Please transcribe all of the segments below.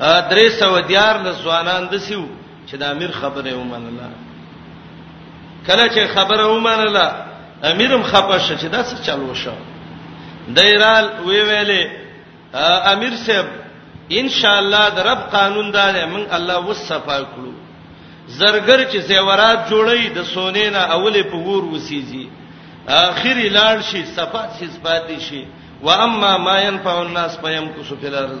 درې سو دیار له ځوانان د سیو چې د امیر خبره ومنله کله چې خبره ومنله امیرم خپه شو چې دا څه چلو شو دایرال وی ویلې امیر صاحب ان شاء الله د رب قانون دا دی من الله وصفا کړو زرګر چې زیورات جوړي د سونې نه اولې په ور وسیږي اخري لاړ شي صفات سي صفات شي واما ما ينفع الناس فيمكث في الارض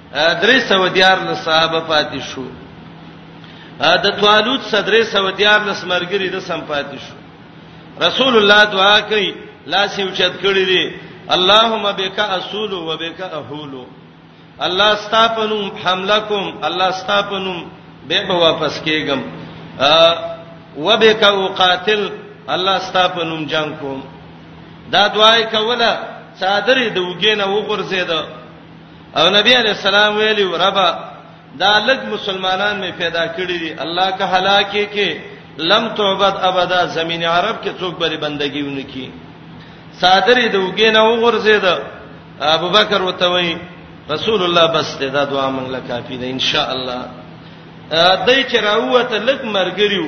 درې سو دیار له صحابه پاتې شو د طالوت صدرې سو دیار له سمرګری د سم پاتې شو رسول الله دعا کوي لاس یې اوچت کړی دی اللهم بک اسول و بک اهول الله ستاپنم حمله کوم الله ستاپنم به به واپس کېږم و بک اقاتل الله ستاپنم جنگ کوم دا دعای کوله صادرې د وګینه وګرځیدو او نبی علی السلام ویلی ربا دا لګ مسلمانان می پیدا کړی دي الله که هلاکه کې لم تعبد ابدا زمین عرب کې څوک بری بندگی ونکي صادری د وګې نه وغورځید ابو بکر وتوي رسول الله بس ته دا دعا مونږ لا کافی ده ان شاء الله دای چې راوته لګ مرګریو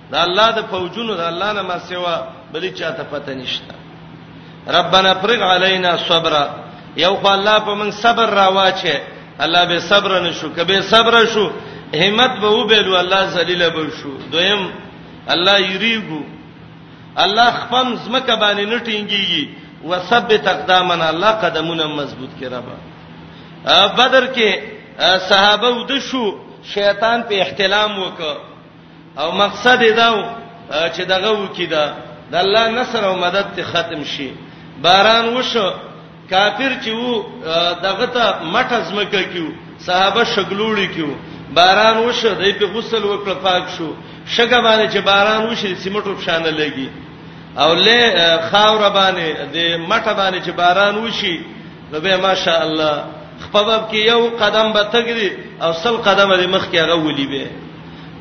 د الله د فوجونو د الله نه ما سوا بل چاته پته نشته ربنا فرغ علينا صبر یو خو الله په من صبر راواچه الله به صبر نشو کبه صبر شو همت به وبېلو الله ذلیل به شو دویم الله یریګو الله خپم زمکه باندې نټینګيږي وثبت اقدامنا الله قدمونه مضبوط کړه ربا بدر کې صحابه ود شو شیطان په احتلام وکړ او مقصد یې دا و چې دغه وکی دا د الله نصر او مدد ته ختم شي باران وشو کافر چې وو دغه ته مټه زمکه کیو صحابه شګلوړي کیو باران وشو دای په غسل وکړ پاک شو شګه باندې چې باران وشي سیمټو پښانه لګي او له خاور باندې د مټه باندې چې باران وشي نو به ماشاء الله خپبب کې یو قدم به تګري او سل قدم د مخ کې هغه ولي به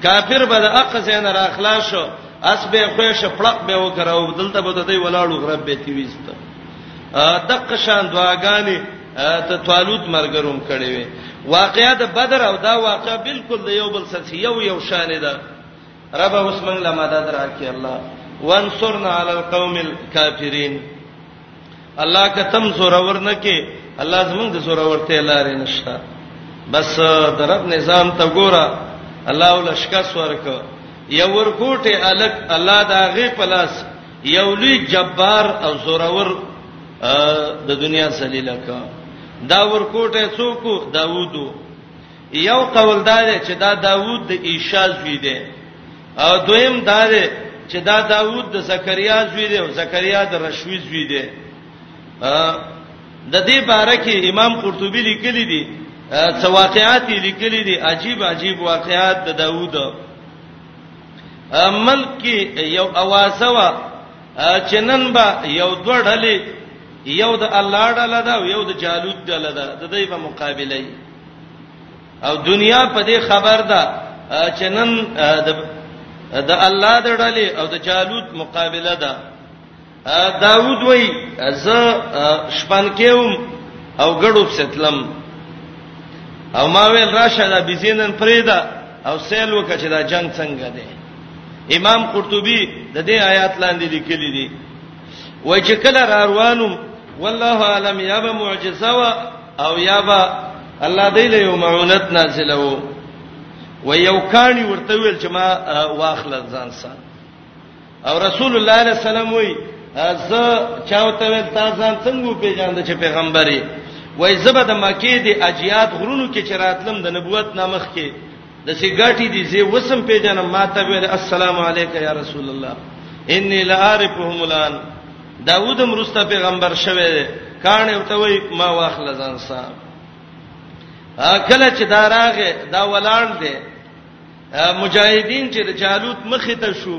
کافر به د اقه زین را خلاص شو اس به خو شه پړق به وکراو دلته به د دې ولاړو غرب به تی وست دغه شان دعاګانی ته طالوت مرګروم کړي وي واقعیا د بدر او دا واقعیا بالکل د یو بل سره یو یو شان ده رب اوس موږ له مدد راکې الله وانصرنا علی القوم الكافرین الله کتم زور ورنه کې الله زمونږ د زور ورته لارې نشته بس درب نظام ته ګوره الله ولشکاس ورک یو ورکوټه الک الله دا غي پلاس یو لوی جبار او زورور د دنیا ذلیلہ کا دا ورکوټه څوک داوودو یو قول دا دی چې دا داوود د ایشا زوی دی او دویم دا دی چې دا داوود د زکریا زوی دی او زکریا د رشوی زوی دی د دې باره کې امام قرطبي لیکلی دی څو واقعات لیکلی دي عجیب عجیب واقعات د داوود ملک کې یو اوازه وا چې نن به یو دوه ډلې یو د الله ډله ده او یو د جالوت ډله ده د دې په مقابله یې او دنیا په دې خبر ده چې نن د الله د ډلې او د جالوت مقابله ده داوود وای ز شپن کېوم او ګړو ستلم او ما ویل راشه دا بزینن پریدا او سیل وکړه چې دا جنگ څنګه دی امام قرطبي د دې آیات لاندې لیکلي دي وای چې کله روانم والله عالم یا به معجزه وا او یا با الله دې له یو معونت نازلو و یو کانی ورته ویل چې ما واخل ځان سره او رسول الله صلی الله علیه وسلم وی ز چاوته ویل تا ځان څنګه پیژاند چې پیغمبري وای زبد مکه دی اجیات غرونو کې چراتلم د نبوت نامخ کې د سیګاټي دي زه وسم پیژنم ما ته ویل السلام علیک یا رسول الله انی لا عارفهم الان داوود مرسته پیغمبر شوه کان یو ته وای ما واخل ځان صاحب کله چې دا راغه دا ولاړ دی مجاهدین چې د جالوت مخې ته شو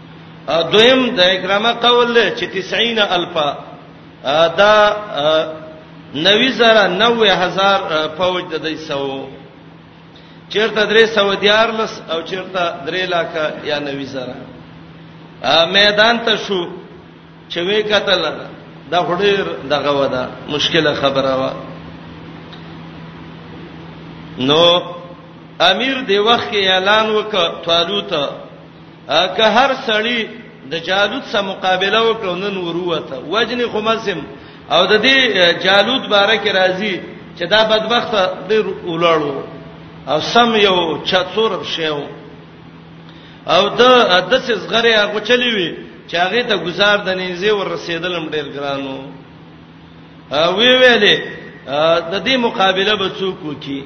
دویم د اکرامه قول له چې 90 الف دا 90 زره 90 هزار فوج د دې سو چیرته درې سو دیار لس او چیرته درې لاکه یا 90 زره میدان ته شو چې وې قتل دا هډیر دغه ودا مشکله خبره وا نو امیر دی وخت اعلان وکړ طالوت که هر سړی د جالوت سره مقابله وکړو نن وروته وجنی خمسم او د دې جالوت باره کې راځي چې دا بدبخت د ولاړو او سم یو چتور شیو او د دس زغره هغه چلی وی چې هغه ته گزار د نيزه ور رسیدلم ډیر ګرانو وی ویلې د دې مقابله به څوک وکي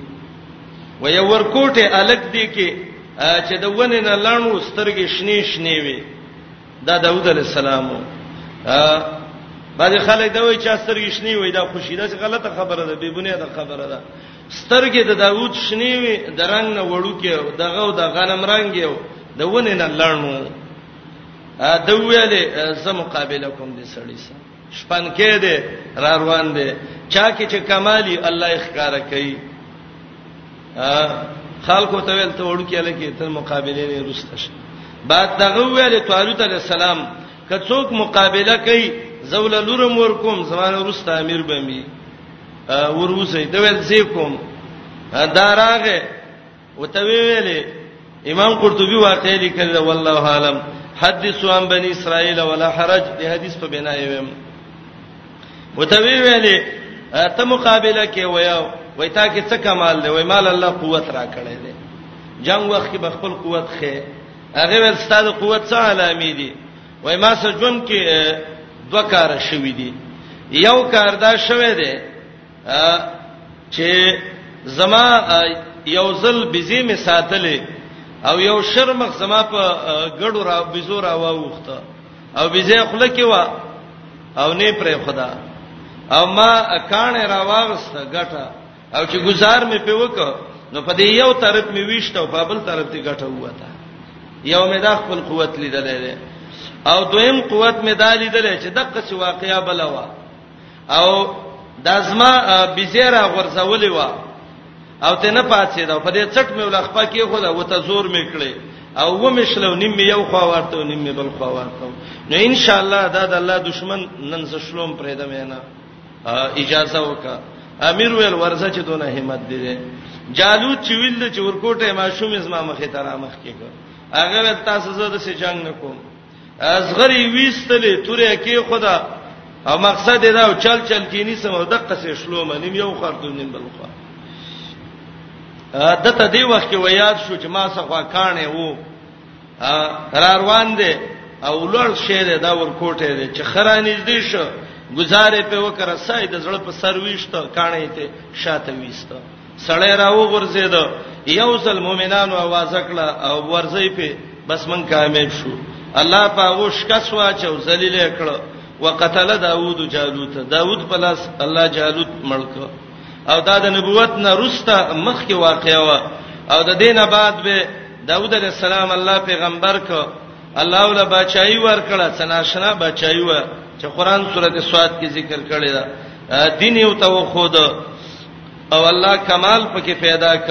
و یو ورکوټه الګ دی کې چې د ونې نه لانو سترګې شنې شنې وي دا داوود علی السلام بعض خلک دا وایي چې سترګې شنې وي دا خوشی دا چې غلطه خبره ده بې بنیاده خبره ده سترګې د داوود شنې وي د رنگ نه وړو کې دغه او د غنم رنگ یو د ونې نه لانو دا ویلې زه مقابله کوم دې سړی سره شپنکې دې را روان دي چا کې چې کمالي الله یې ښکارا کوي خلکو ته ویل ته وړو کې لکه تر مقابله نه رسته شي بعد دغه ویل طالوت علی السلام که څوک مقابله کوي زول لورم ور کوم زمانه رسته امیر بمي وروسې ته ویل زی کوم داراغه وتوی ویلې امام قرطبي واقع لیکل والله عالم حدیثو عن بنی اسرائیل ولا حرج د حدیث په بنا یې ویم وتوی ویلې ته مقابله کې ویاو وای تا کې څه کمال دی وای مال الله قوت را کړی دی جنگ وخت کې بخپل قوت خې هغه ول ستاسو قوت څه علامې دي وای ما سره جون کې دوه کار شوې دي یو کار دا شوه دی چې زما یو ځل بيزي می ساتلې او یو شرمخ زما په ګړو را بيزو را واوخته او بيزي خله کې وا او نه پرې خدا او ما کانه را واغسته ګټه او چې گزار می په وک نو په دې یو طرف می ویشته او په بل طرف ته ګټه وته یو می دا خپل قوت لیدلې او دویم قوت می دا لیدلې چې دغه څه واقعیا بلوا او دازما بزیرا غرزولې وا او ته نه پاتې دا په دې چټ مې ولخ پکې خو دا وته زور مې کړې او و مې شلو نیم یو خوا ورته نیم مې بل خوا ورته نو ان شاء الله دا د الله دشمن نن ز شلوم پرې دمه نه اجازه وکا امیر ویل ورزه چې دونه همت دی جالوت چې ویل چې ورکوټه ماشوم زما مخې ته را مخ کېږي هغه تاسو زه د سې جنگ نکوم ازغری ویستلې تورې کې خدا او مقصد دا او چل چل کې نیسم او دقه سه شلو منیم یو خرته نیم بل خو دته دی وخت کې ویاد شو چې ما څخه کانه وو را روان دي او لړ شه ده دا ورکوټه ده چې خرانې دې شو گزارې په وکړه سای د زړه په سر ویشته کانه ته شاته ویسته سړی راو غرزید یو ځل مؤمنانو आवाज کړه او ورځی په بس من کامیاب شو الله پاغو شکس واچو ذلیل کړه وقتل داوود جالوت داوود پلاس الله جالوت ملک او دا د نبوت نه روسته مخ کې واقع و او د دینه بعد به داوود علیه السلام الله پیغمبر ک الله ولا بچای ور کړه سناشنا بچای و چې قران سورته سواد کې ذکر کړی دا دین یو تو خود او الله کمال پکې پیدا ک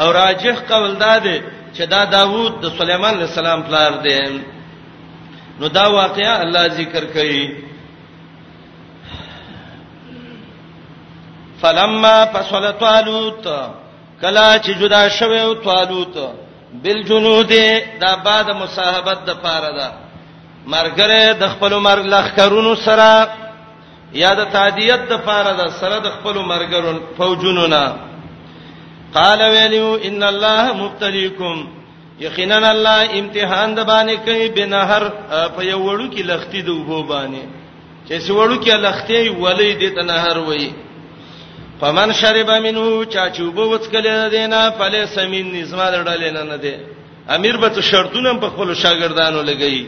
او راجح قول دا دی چې دا داوود د سليمان عليه السلام پلار دی نو دا واقعا الله ذکر کوي فلما فصل طالوت کلا چې جدا شوه او طالوت بالجنود دا بعد مصاحبت د پاره ده مرګره د خپل مرګ لخرونو سره یا د تعدیت د پاره د سره د خپل مرګرو فوجونو نه قال ویلو ان الله مبتلیکم یقینا الله امتحان د باندې کوي بنهر په یو وړو کې لختی د وبو باندې چې سوړو کې لختی ولې د تنهر وای فمن شرب منه چا چوبو وڅکل دینا فلی سمین نظام درډل نه نه دی امیر به شرطونه په خپل شاګردانو لګی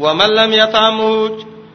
ومن لم یطعمو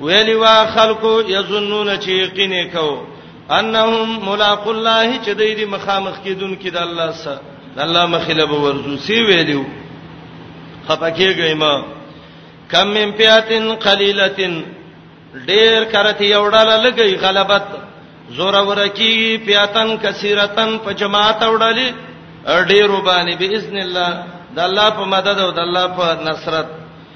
ویلی وا خلکو یظنون چې یقین کو انهم ملاق الله چې دوی د مخامخ کیدون کې د الله سره د الله مخله به ورزو سی ویلو خپکیږي ما کم من پیاتن قلیلتن ډیر کرتی یوړل لګی غلبت زور ورکی پیاتن کثیرتن په جماعت وړلی ډیر وبانی باذن الله د الله په مدد او د الله په نصرت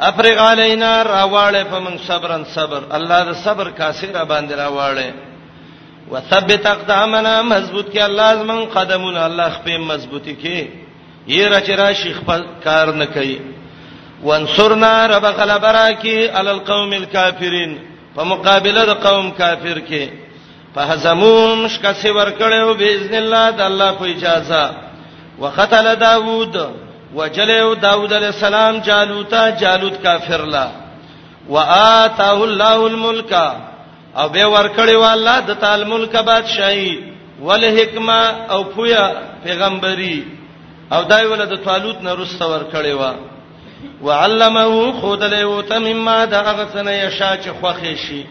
افرغ علینا راواله فمن صبرن صبر الله د صبر کاسه را باندې راواله وثبت اقدامنا مضبوط کې الله زمون قدمونه الله خپې مضبوطی کې یې را چې را شیخ کار نه کوي وانصرنا رب غلبرا کې علی القوم الکافرین په مقابله د قوم کافر کې فهزموم شکست ورکړو باذن الله د الله په اجازه وقتل داوود وجلو داوود علی السلام جالوت جالوت کافر لا واتاه الله الملک او به ورکړی والله د تعال ملک بادشاہي ول حکما او پویا پیغمبري او دای ول د طالوت نه رسته ورکړی و وعلمه خود له وتم ما د اغسنه یشا چې خوخه شي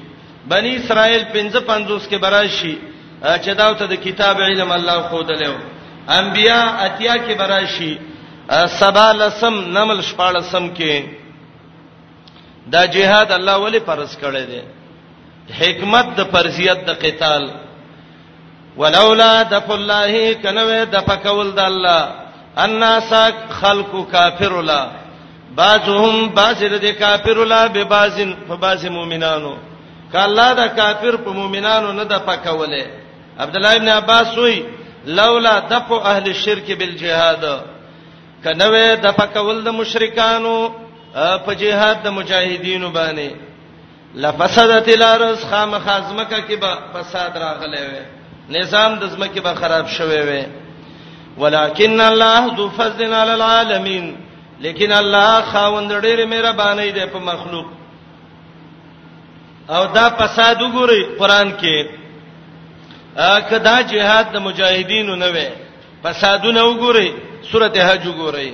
بنی اسرائیل 55 کې براشي چې دا ته د کتاب علم الله خو دلو انبیا اتیا کې براشي سبا لسم نمل شپالسم کې دا جهاد الله ولی فرض کړی دی حکمت د فرضیت د قتال ولولا دف الله کنوې د پکول د الله الناس خلق کافر ولا بعضهم بعض د کافر ولا به بعضن فبعض مؤمنانو کله دا کافر په مؤمنانو نه د پکولې عبد الله ابن عباس وی لولا دف اهل الشرك بالجهاد کنوې د پکول د مشرکانو په جهاد د مجاهدینو باندې لفسدت الارض خامخ ازمکه کې به فساد راغلی وي نظام د ازمکه به خراب شوی وي ولکن الله ذو فضل علی العالمین لیکن الله خاوند ډېر مهرباني دی په مخلوق او دا فساد وګوري قران کې اګه دا جهاد د مجاهدینو نه وي فسادونه وګوري سورته حج وګوري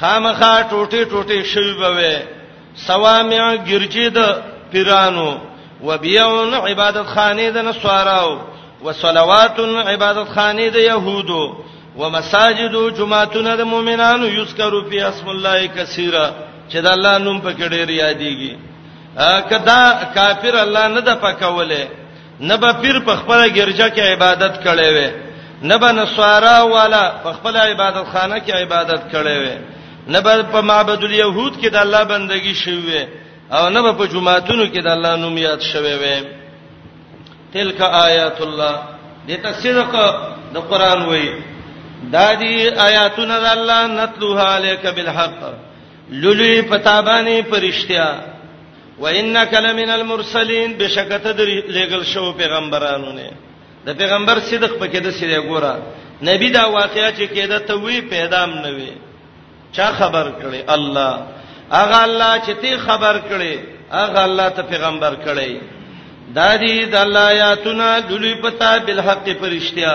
خامخا ټوټي ټوټي شوی بوي سوامع ګرجی د پیرانو وبيعون عبادت خانه د نصاراو وصلوات عبادت خانه د يهودو ومساجد جمعتون د مؤمنانو یذکروا فی اسم الله کثیره چې د الله نوم په کې ډیر یادېږي کدا کافر الله نه د پکوله نه به پیر په خپل ګرجه کې عبادت کړي وي نه به نصارا والا په خپل عبادت خانه کې عبادت کړي وي نه به په معبد اليهود کې د الله بندگی شوي او نه به په جمعاتونو کې د الله نوم یاد شوي وي تلک آیات الله دته صدق د قران وای دا دی آیاتونه د الله نتلوها الیک بالحق لولي پتابانی پرشتیا وانک لمن المرسلین بشکت د لګل شو پیغمبرانو نه د پیغمبر صدق پکې د سری ګوره نبی دا واقعیا چې کېده ته وی پیدام نه وی چا خبر کړي الله اغه الله چې تی خبر کړي اغه الله ته پیغمبر کړي دا دي د الله آیاتونه دلی پتا بالحق پرشتیا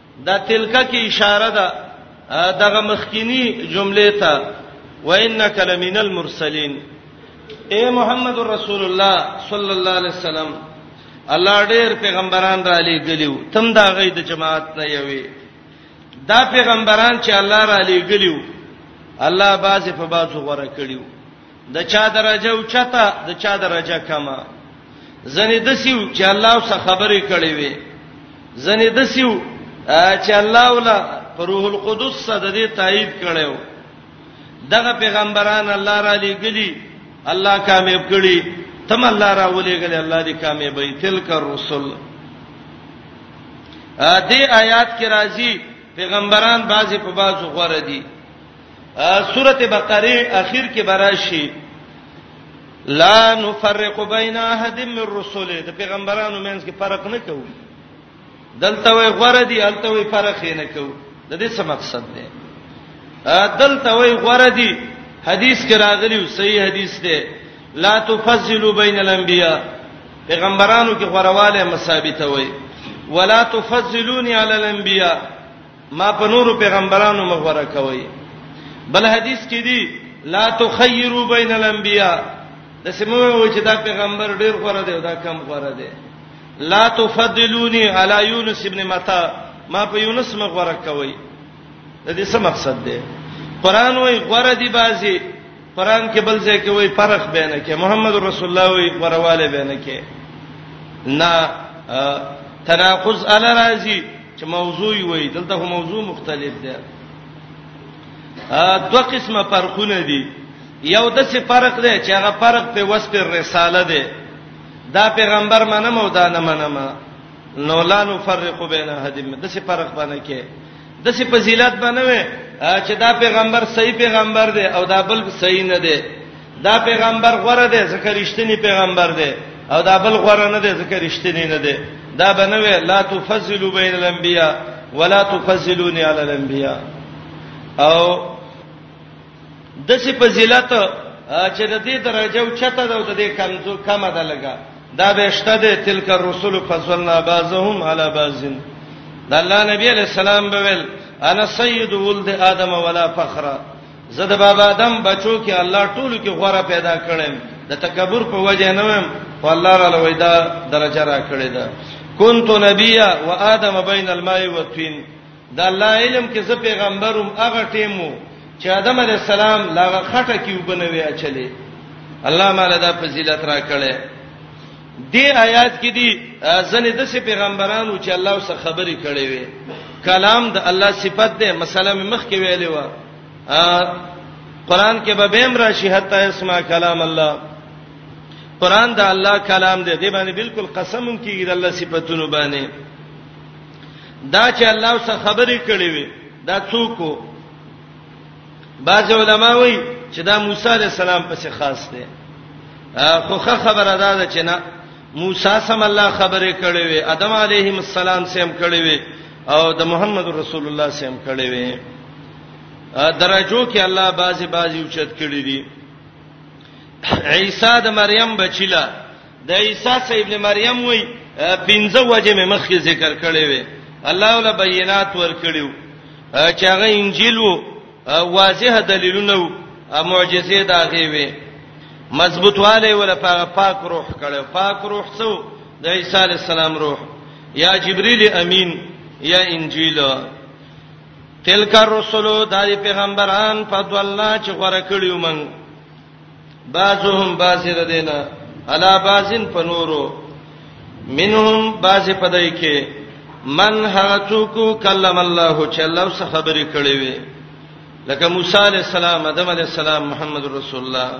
دا تلکه کې اشاره ده دغه مخکینی جمله ته وانک لمن المرسلین اے محمد رسول الله صلی الله علیه وسلم الله ډېر پیغمبران را لېګلیو تم دا غي د جماعت نه یوي دا پیغمبران چې الله را لېګلیو الله بازي په بازو غره کړیو د چا درجه او چته د چا درجه کما زنه دسیو چې الله اوس خبرې کړې وي زنه دسیو چې الله ولا روح القدس صد دې تایید کړو دغه پیغمبران الله را لېګلی الله کامیاب کړي تم الله را ولېګل الله دې کامیابې تلک الرسل ا دې آیات کې راځي پیغمبران بعضی په بعضو غوړه دي سورته بقره اخر کې براشي لا نفرق بین احد من الرسل د پیغمبرانو مینس کې فرق نه کوو دلته وي غره دي الته وي فرق نه کوو د دې څه مقصد دی دلته وي غره دي حدیث کې راغلی صحیح حدیث دی لا تفضلوا بین الانبیاء پیغمبرانو کې غرواله مسابته وي ولا تفضلوني علی الانبیاء ما په نورو پیغمبرانو مغوره کوي بل حدیث کې دی لا تخیروا بین الانبیاء د سمو و چې دا پیغمبر ډیر غوړه دی او دا کم غوړه دی لا تفضلونی علی یونس ابن متا ما په یونس مغوره کوي د دې څه مقصد دی قران وای غوړه دی بازي قران کې بل ځای کې وایي فرق بینه کې محمد رسول الله وایي ورواله بینه کې نه تناقض الا راځي چې موضوع وي دلته هم موضوع مختلف دی ا دوه قسمه فرقونه دي یو د څه فرق دی چې هغه فرق په وسپ رساله دی دا پیغمبر منم او دا نه منم نو لا نفرق بین احد د څه فرق باندې کې د سی فضیلت بنوي چې دا پیغمبر صحیح پیغمبر دی او دا بل صحیح نه دی دا پیغمبر غوره دی ځکه رښتینی پیغمبر دی او دا بل غوره نه دی ځکه رښتینی نه دی دا بنوي لا تفضلوا بین الانبیاء ولا تفضلونی علی الانبیاء او د سي فضیلت چې د دې درجه او چته ده او د دې کمزو کمه ده لګا دا به شته ده تلک الرسول فضلنا بعضهم على بعض د الله نبی علیہ السلام به ول انا سید ولد ادم ولا فخر زه د بابا ادم بچو کې الله ټولو کې غوړه پیدا کړم د تکبر په وجه نه وم او الله را لوي دا درجه را کړې ده كنت نبيا وادم بين الماء والطين د الله علم کې زه پیغمبروم هغه ټیمو چې آدم علی السلام لاغه خټه کې وبنوي اچلې الله مال دا فضیلت را کړې دې آیات کې دي ځنې د سي پیغمبرانو چې الله سره خبرې کړې وي کلام د الله صفت ده مثلا مخ کې ویلې و قران کې به بهم راشي حتا اسمع کلام الله قران د الله کلام دی دی باندې بالکل قسم کیږي د الله صفاتونو باندې دا چې الله سره خبرې کړې وي دا څوک وو بعض علما وایي چې دا موسی عليه السلام پسې خاص دی خو خه خبره ده دا چې نه موسی سم الله خبرې کړې وي ادم عليه السلام سم کړې وي او د محمد رسول الله سم کړې وي درجو کې الله بعضي بعضي اوچت کړې دي عیسی د مریم بچیلا د عیسی صاحب ابن مریم وای پنځه وجه مې مخکې ذکر کړې وې الله ولا بینات ور کړیو چې هغه انجیل وو واضح دلیلونه وو معجزې دا غي وې مضبوطواله ولا پاک روح کړو پاک روح څو د عیسی علی السلام روح یا جبرئیل امین یا انجیل تلک الرسل د پیغمبران فضل الله چې غره کړیو موږ بعضهم بعض ردینا علا بعضن پنورو منهم بعض پدای کې من هغه څوک کلم الله چې الله سره خبرې کړې وي لکه موسی علی السلام ادم علی السلام محمد رسول الله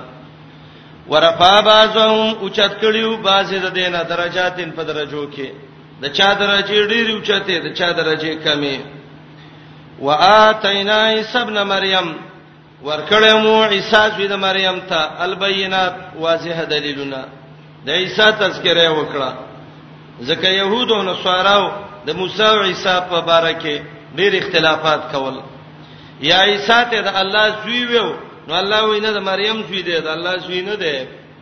ورفع بعضهم اوچت کړیو بعض د دینه درجاتین په درجو کې د چا درجه ډیر اوچته د چا درجه کمه واتینا عیسی ابن مریم ورکړې مو عیسی زوی د مریم ته البینات واضح دلیلونه د عیسی تذکره وکړه ځکه يهودو او نصاراو د موسی او عیسی په باره کې ډېر اختلافات کول یا عیسی ته د الله زوی ویو نو الله وینه د مریم زوی دی د الله زوی نه دی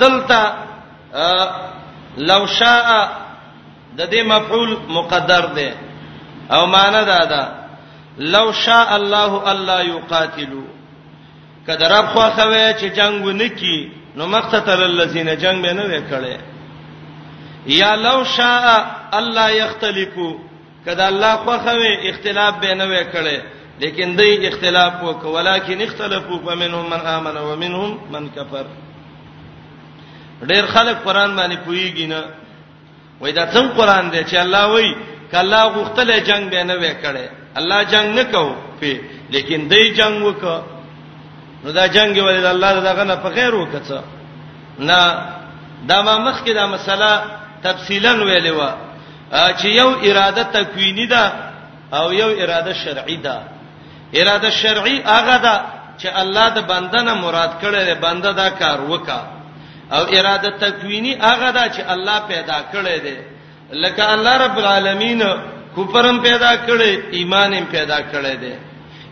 دلته لو شاء د دې مفعول مقدر دی او معنی دا ده لو شاء الله الا يقاتلوا کله رب خو خوي چې جنگ ونکي نو مقتل الذين جنگ به نه وکړي یا لو شاء الله يختلفوا کدا الله خوخوي اختلاف به نه وکړي لیکن دای اختلاف وک ولیکن اختلافو فمنهم من امن ومنهم من کفر ډیر خلک قران باندې پویږي نه وای دا څنګه قران دی چې الله وای کله غختل جنگ به نه وکړي الله جنگ نه کو په لیکن دای جنگ وک نو دا جنگ ولې الله دغه نه په خیر وکړه نه دا ما مخکې دا مسله تفصیلا ویلې و چې یو اراده تکوینی ده او یو اراده شرعی ده اراده شرعی هغه ده چې الله د بنده نه مراد کړی دی بنده دا کار وکا او اراده تکوینی هغه ده چې الله پیدا کړی دی لکه الله رب العالمین کوپرم پیدا کړی ایمان هم پیدا کړی دی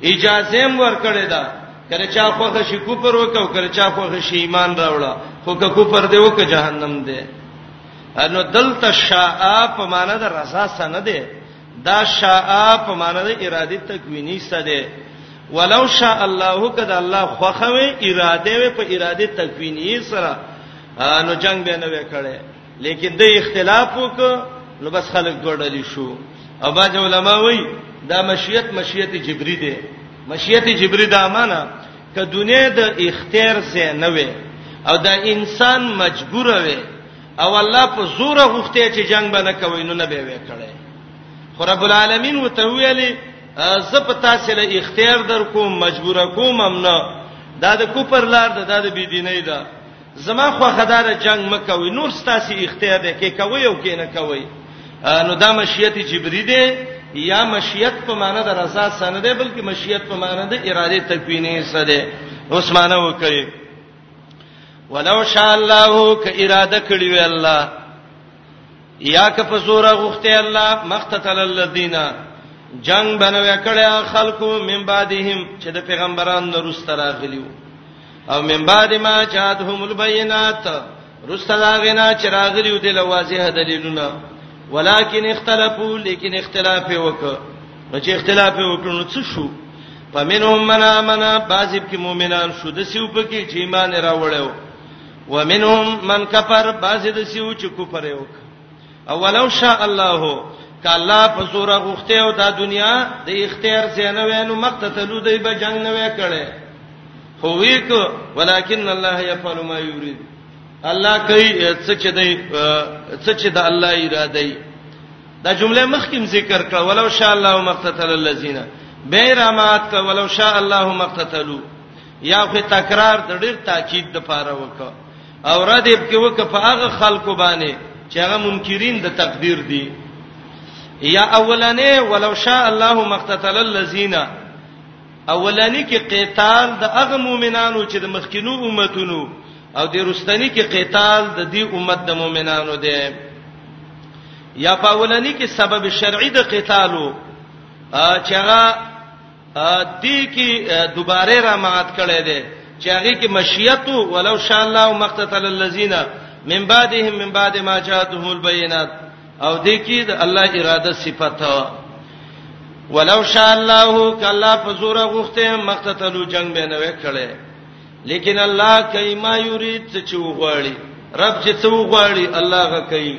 اجازه هم ور کړی ده کله چا خوخه شي کوپر وکاو کله چا خوخه شي ایمان راوړه خو که کوپر دی وکه جهنم دی نو دلته شاء په معنی د رضا سند ده دا شاء په معنی د اراده تکوینی سند ده ولو شاء الله کده الله خوخوي اراده وي په اراده تکوینی سره نو جنگ به نه وکړي لیکن د اختلاف وک نو بس خلک ګړډلی شو او باج علماء وایي دا مشیت مشیت جبری ده مشیت جبری دا معنی که دنیا د اختیار زه نه وې او دا انسان مجبور وې او الله په زور غوښته چې جنگ به نه کوي نو نه به وکړي خو رب العالمین وته ویلي زه په تاسو له اختیار در کوم مجبور کوم هم نه دا د کوپر لار ده دا د بيدینۍ ده زما خو خدار جنگ مکوي نور ستاسو اختیار دی کې کوي او کې نه کوي نو دا مشیت جبری دی یا مشیت په معنی د رضا سند دی بلکې مشیت په معنی د اراده تکوینی سره دی عثمانه وکړي ولو شاء الله ک اراده کړی وی الله یا که په زور غوخته الله مختتل الذین جنگ بنوي کړه خلکو من بعدهم چې د پیغمبرانو وروسته راغلیو او من بعد ما جاءتهم البينات رسته دا غنا چې راغلیو د لوازه دلیلونه ولکن اختلافو لیکن اختلاف وکړه نو چې اختلاف وکړو نو څه شو پمنهم من امنه بعضی کې مؤمنان شو د سیو پکې چې ایمان راوړیو ومنهم من کفر بعض د سیو چې کفر یو اولو شاء الله کله په زور غوخته او دا دنیا د اختیار زینه وینو مقتتلو دی به جنگ نه وکړي خو ویک ولکن الله یفعل ما یرید الله کوي څه چې دی څه چې د الله اراده ای دا جمله مخکیم ذکر کړه ولو شاء الله مقتتل الذین بیرامات ک ولو شاء الله مقتتلوا یا خو تکرار د ډیر تاکید د پاره وکړه او رد یې کې وکړه په هغه خلکو باندې چې هغه منکرین د تقدیر دي یا اولنې ولو شاء الله مقتتل الذین اولنې کې قتال د هغه مؤمنانو چې د مخکینو امتونو او د رستنی کې قتال د دې امت د مؤمنانو دی یا په اولنې کې سبب شرعي د قتالو چې هغه دې کې دوباره را مات کړي دي چې هغه کې مشیت ولو شاء الله مقتتل الذين من بعدهم من بعد ما جاءتهم البينات او دې کې د الله اراده صفته ولو شاء الله کلا فزور غخته مقتتلو جنگ به نه وکړي لیکن الله کایما یرید چې وغواړي رب چې څو غواړي الله غ کوي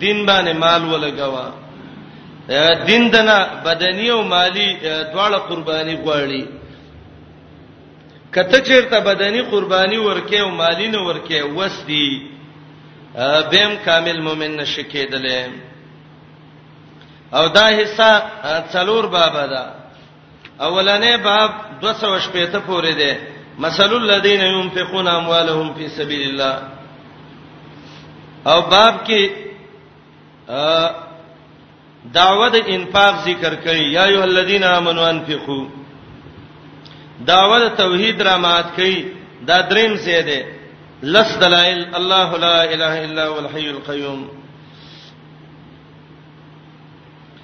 دین باندې مال ولګوا دین دنا بدنی او مالی دواړه قرباني غواړي کته چیرته بدنی قرباني ورکه او مالی نه ورکه وسدي بهم کامل مؤمن نشي کېدلې او دا حصہ څلور باب ده اولنې باب 280 پورې ده مثل الذين ينفقون اموالهم في سبيل الله او باب کې دعوه د انفاق ذکر کړي یا ایه الذین آمنو انفقوا دعوه د توحید را مات کړي دا دریم څه ده لس دلائل الله لا اله الا هو الحي القيوم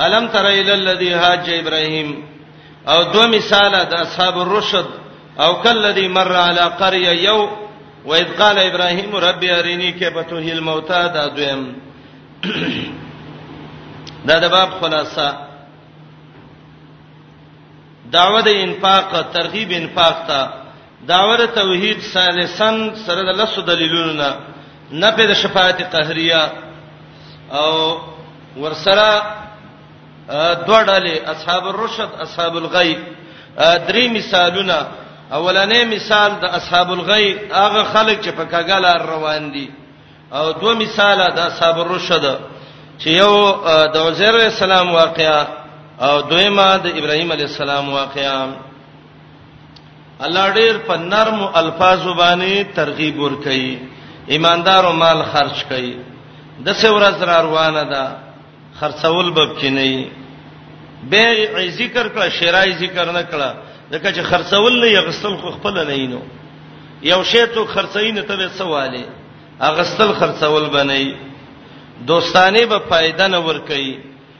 الم تر الى الذي حاج ابراهيم او دو مثال د اصحاب الرشد او کلذي مر على قريه يو واذ قال ابراهيم ربي اريني كيف تحيي الموتى دا دویم دا د باب خلاصه دعوه د انفاق ترغیب انفاق ته داور توحید ثالثا سره د لسو دلیلونو نه نه په شفاعت قهریه او ورسره دوه ډلې اصحاب الرشد اصحاب الغی درې مثالونه اولنې مثال د اصحاب الغی هغه خلک چې په کګل روان دي او دوه مثال د اصحاب الرشد چې یو د عزیر السلام واقعا او دویمه د ابراهیم علی السلام واقعا الله ډیر په نرم الفاظ باندې ترغیب ور کوي ایماندارو مال خرج کوي د څه ورځ را روانه ده خرڅول به کې نه وي به ذکر کړه شرای ذکر نه کړه ځکه چې خرڅول نه یغسل خو خپل نه اینو یو شی ته خرڅی نه ته سواله اغسل خرڅول بنئ دوستانه به فائدہ نه ور کوي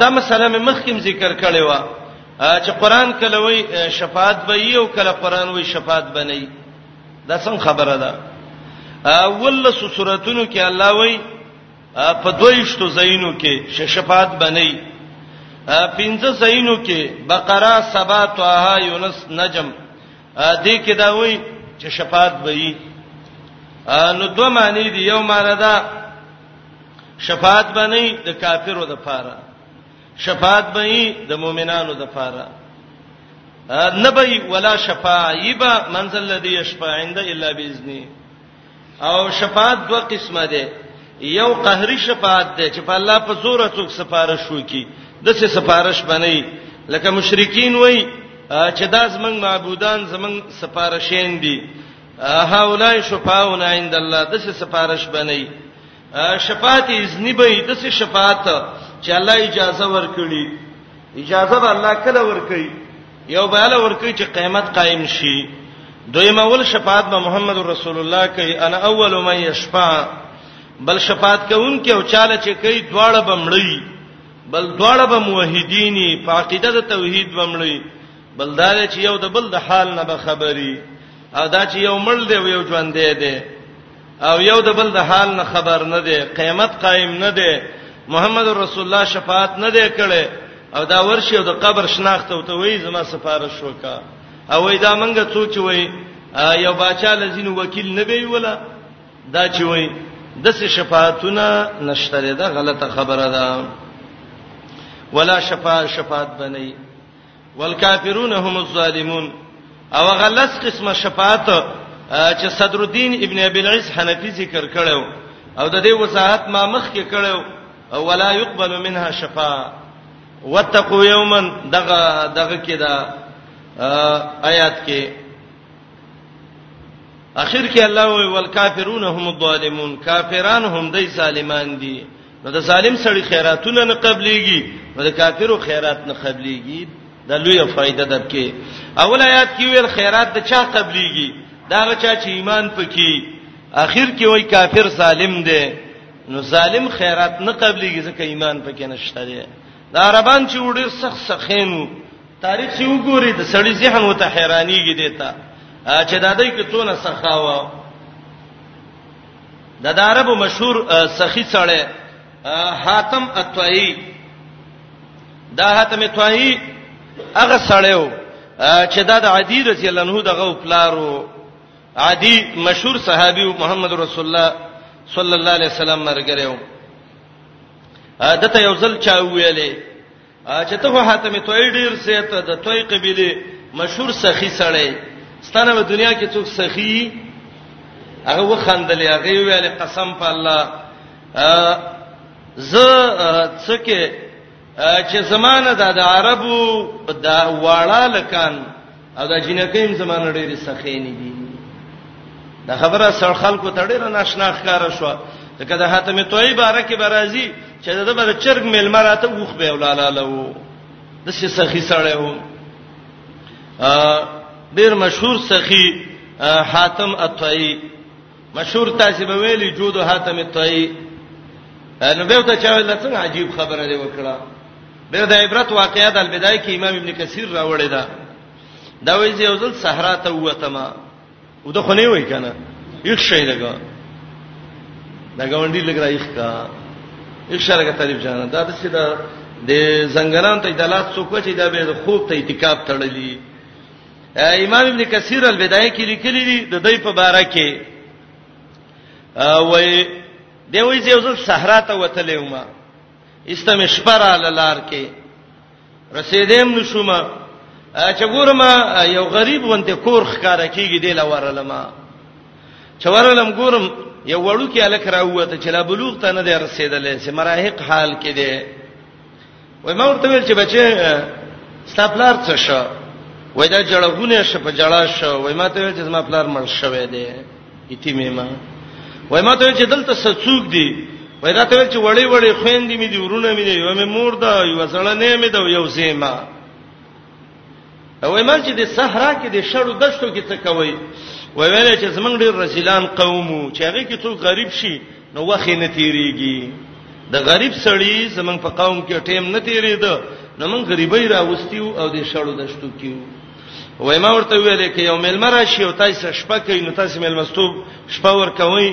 دا مسله مې مخکیم ذکر کړې و چې قران کله وی شفاعت به یو کله قران وی شفاعت بنئ دا څنګه خبره ده اول سوراتونو کې الله وی په دویشتو زینو کې شفاعت بنئ پنځه زینو کې بقره سبا طه یونس نجم دې کې دا وی چې شفاعت به یې نو دوه معنی دی یو معنی دا شفاعت باندې د کافرو د پاره شفاعت باندې د مؤمنانو د پاره نبی ولا شفاعیبا منزل الذي يشفع عند الا باذنه او شفاعت دوه قسمه ده یو قهري شفاعت ده چې په الله په زور څوک سفارش وکي د څه سفارش بنئ لکه مشرکین وای چې دا زمنګ معبودان زمنګ سفارشین دي هؤلاء شفاعنا عند الله د څه سفارش بنئ شفاعت اذنی به د څه شفاعت چې الله اجازه ورکړي اجازه به الله کله ورکړي یو به الله ورکړي چې قیامت قائم شي دویمه ول شفاعت به محمد رسول الله کوي انا اول من یشفع بل شفاعت کوونکې او چاله چې کوي دواړه بمړی بل دواړه به موحدینی په عقیده د توحید بمړی بل دا چې یو د بل د حال نه به خبري او دا چې یو مړ دی یو ژوند دی دی او یو د بل د حال نه خبر نه دی قیامت قائم نه دی محمد رسول الله شفاعت نه دی کړي او دا ورشي د قبر شناخت او ته وای زما سفارش وکا او وای دا منګه څوک چې وای یو بچا لزین وکیل نه وی ولا دا چې وای د څه شفاعتونه نشته ده غلطه خبره ده ولا شفاعت شفاعت بنئ والکافرون هم الظالمون او غلس قسمه شفاعت چې صدر الدین ابن ابي العز حنفي ذکر کړو او د دې وضاحت ما مخ کې کړو او ولا يقبل منها شفاعه واتقوا يوما دغه دغه کې دا آیات کې اخر کې الله وی والکافرون هم الظالمون کافران هم دای ظالمان دي نو د ظالم سړي خیراتونه نه قبليږي نو د کافرو خیرات نه قبليږي د لوی فائدہ درکې اول آیات کې ویل خیرات د چا قبليږي دا چا چې ایمان پکې اخر کې وای کافر ظالم دی نو ظالم خیرات نه قبليږي ځکه ایمان پکې نشته دی دا عربان چې وړي سخت سخینو تاریخ چې وګوري د سړي ذهن وته حیرانيږي دیتا چې دا دای کې څونه سخاوه د دارب مشهور سخی سړی حاتم اتوایی دا حاتم اتوایی هغه سړی و چې دا د عدی رضی الله عنه دغه پلارو عدی مشهور صحابي محمد رسول الله صلی الله علیه وسلم مرګره و دته یو ځل چا ویلې چې ته حاتم توي ډیر زیات د توي قبيله مشهور سخی سړی ستنه په دنیا کې څوک سخی هغه وخندل هغه ویل قسم په الله ز څکه چې زمانه د عربو د واړه لکان او دا جنکې زمانه ډېرې سخې نه دي دا خبره سر خلکو ته ډېر ناشنا ښکار شو لکه د حاتم توي بارکه برازي چې د بر چرګ مل مراته وخ به ولاله لو د څه سخی سره و ډېر مشهور سخی حاتم اتوي مشهور تاسو به ویلي جود حاتم الطی نو به ته چا ول څنګه عجیب خبره دی وکړه به د عبرت واقعیت البدای کې امام ابن کثیر راوړی دا دا وایي چې یوزل صحرا ته وته ما او دا خو نه وای کنه یو شی لګا دا غونډي لګ راځي ښا یو شی لګا طالب جان دا د څه دا د زنګران ته د لاس څوک چې دا به خوب ته اعتکاف تړلی امام ابن کثیر البدایه کې لیکلی دی د دې په باره کې وای دی وای چې یوسف صحرا ته وتلې ومه استم شپرا لار کې رسیدم نشومه چې ګورم یو غریب ونته کور ښکارا کیږي دی لورلم چې ورلم ګورم یو وړو کې الک راوته چې لا بلوغ ته نه دی رسیدلې چې مراهق حال کې دی وای ما ورته ویل چې بچي ستاپلار څه شو وای دا جړغونه شپ جړا شو وای ما ته ویل چې زما پلار مړ شوی دی یتیمه ما وای ما ته ویل چې دلته څه څوک دی وای راته ویل چې وړي وړي خويندې مې دي ورونه مې دي یو مې مور ده یو سره نه مې ده یو زیما وای ما چې د صحرا کې د شړو دشتو کې څه کوي وای ویل چې زمنګ ډیر رسیلان قومو چې هغه کې څوک غریب شي نو وخت نه تیریږي د غریب سړی زمنګ په قوم کې ټیم نه تیرید نو موږ غریبای راوستیو او د شړو دشتو کېو وای ما ورته ویل کې یو ملمه راشي او تاسو شپه کې نو تاسو ملمستوب شپه ور کوي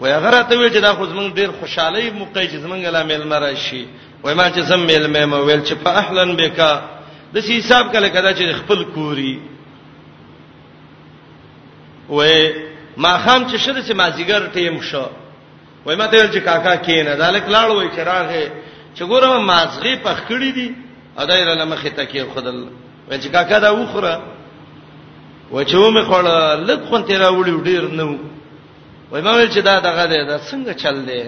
وای هغه راته ویل چې دا خو زمنګ ډیر خوشاله موقع چې زمنګ لا ملمه راشي وای ما چې زم مل مې مو ویل چې په اهلن بکا د سی حساب کله کدا چې خپل کوری وای ما خام چې شر سي مازیګر ټیم شو وای ما ته ویل چې کاکا کینه دالک لاړ وای چې راغې چې ګورم مازغي پخ کړی دي ادای را لمخه تکي خدل وای چې کاکا دا وخره و چې و مې خړ لږ خون تیرا وړي ډیر نو وای ما ویل چې دا دغه دی دا څنګه چل دی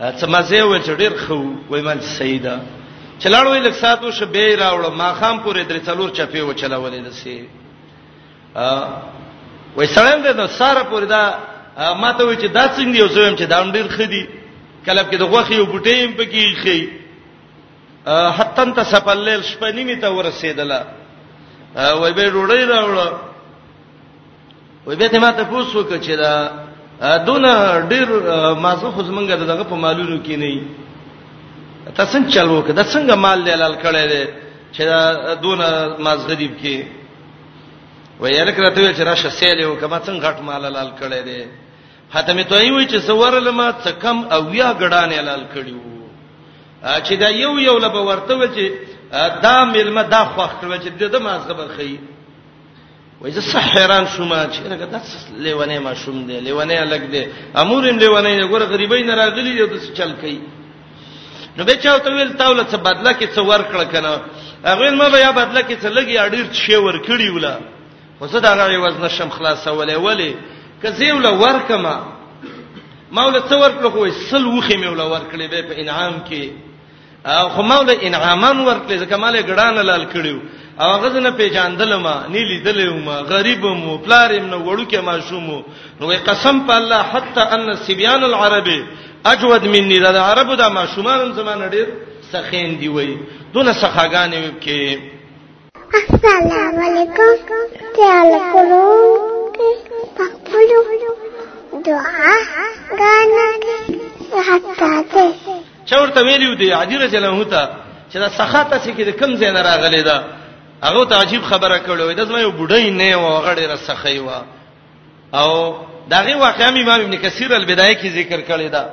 څه مزه و چې ډیر خو وای من سیدا چلاړو لک ساتو ش به راوړ ما خام پورې درې څلور چپی و چلاولې دسي ا وای سلام دې نو ساره پورې دا ما ته وای چې دا څنګه یو زویم چې دا ډیر خدي کلب کې د غوخي او بوټي هم پکې خي حتن ته سپلل شپنی می ته ورسېدله وای به ډوړی راوړ وې به ته ما ته پوښتنه وکړه چې دا دون ډیر مازه خو زمونږ دغه په مالونو کې نه وي تاسو څنګه چل وکړه د څنګه مال دلال کړی دی چې دون مازه غریب کې ویل کړه ته چې راشه سیل یو کما څنګه غټ مال لال کړی دی حاتم توئی وی چې سوار لما څه کم او یا غډان لال کړیو چې دا یو یو لبه ورته و چې دا ملما دا خوښ کړو چې د مازغه برخی وای زه څه حیران شوم چې لکه داس لیونه ما شوم دی لیونه لګ دی امورم لیونه دی ګوره غریبای نه راغلی دی د چل کوي نو به چاو ته ویل تاول څه بدله کې څه ور کړ کنه هغه ما به یا بدله کې څه لګي اړیر شي ور کړی ولا خو زه دا غوي وزن شم خلاصولې ولی کزی ولا ور کما ما ول څه ور کړ خو سل وخه مې ولا ور کړې به په انعام کې او خو مولا انعامن ورکړي ځکه مال ګډان لال کړیو او هغه زنه پیجاندل ما نه لیدل ما غریب مو پلارم نو وړو کې ما شومو نو قسم په الله حتا ان سبيان العربي اجود مني دا عربو دا ما شومان زمانه ډیر سخین دی وای دونه سخاګانې وکي السلام علیکم تعال کولو پخپلو دعا غانا حتا ته چورته ویلو دی عادی رجل هو ته چې دا سخت څه کې د کم ځای نه راغلی دا هغه ته عجیب خبره کړو د زما یو بډای نه و غړې را سخی و او داغه واقعي امام ابن کثیر البدایه کې ذکر کړی دا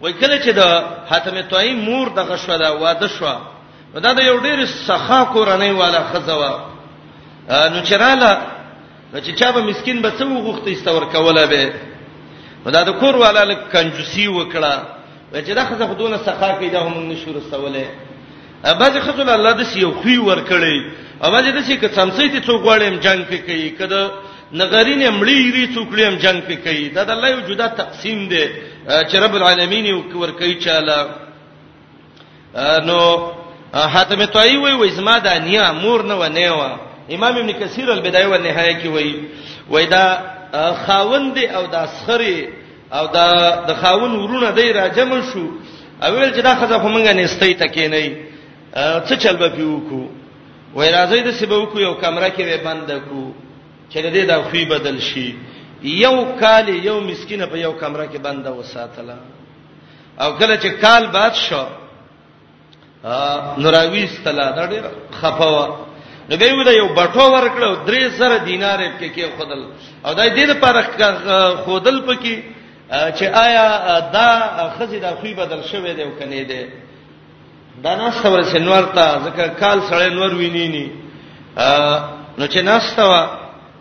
وای کله چې د حاتم طایی مور دغه شو دا واده شو دا د یو ډیر سخا کورنۍ والا خزوا نو چراله چې چا به مسكين به څو غوښته استور کوله به دا د کور والا لک کنجوسی وکړه چې دا خزه خودونه سخا کوي دا هم نشور سواله باز خزل الله د سیو خوې ور کړی اواز د سې که څمڅې ته څو غواړم جنگ کوي کده نغرین مړی ری څوکړیم جنگ پې کوي دا د الله یو جدا تقسیم دی چې رب العالمین یو ور کوي چاله نو حاتم توئی وی وای زما د انیا مور نه ونه و امام ابن کثیر البدایه و نهایه کې وای وای دا خاوند او د اسخری او دا د خاون ورونه دی راجم شو اول چې دا خزه خو مونږه نستې تکې نه څه چل به پیو کو وای راځي د سبو کو یو کمره کې به بند کو چې د دې د خوې بدل شي یو کال یو مسکینه په یو کمره کې بند وساتله او کله چې کال بعد شو نوراوی استلا دا ډېر خفوا نو به ودا یو بټو ورکړو درې سره دینار په کې خودل او دا دې لپاره خودل پکې چې آیا دا خزې د خوې بدل شوه دی او کني دی دا نه څور سنور ته ځکه کال سړی نور ویني ني نو چې ناستوا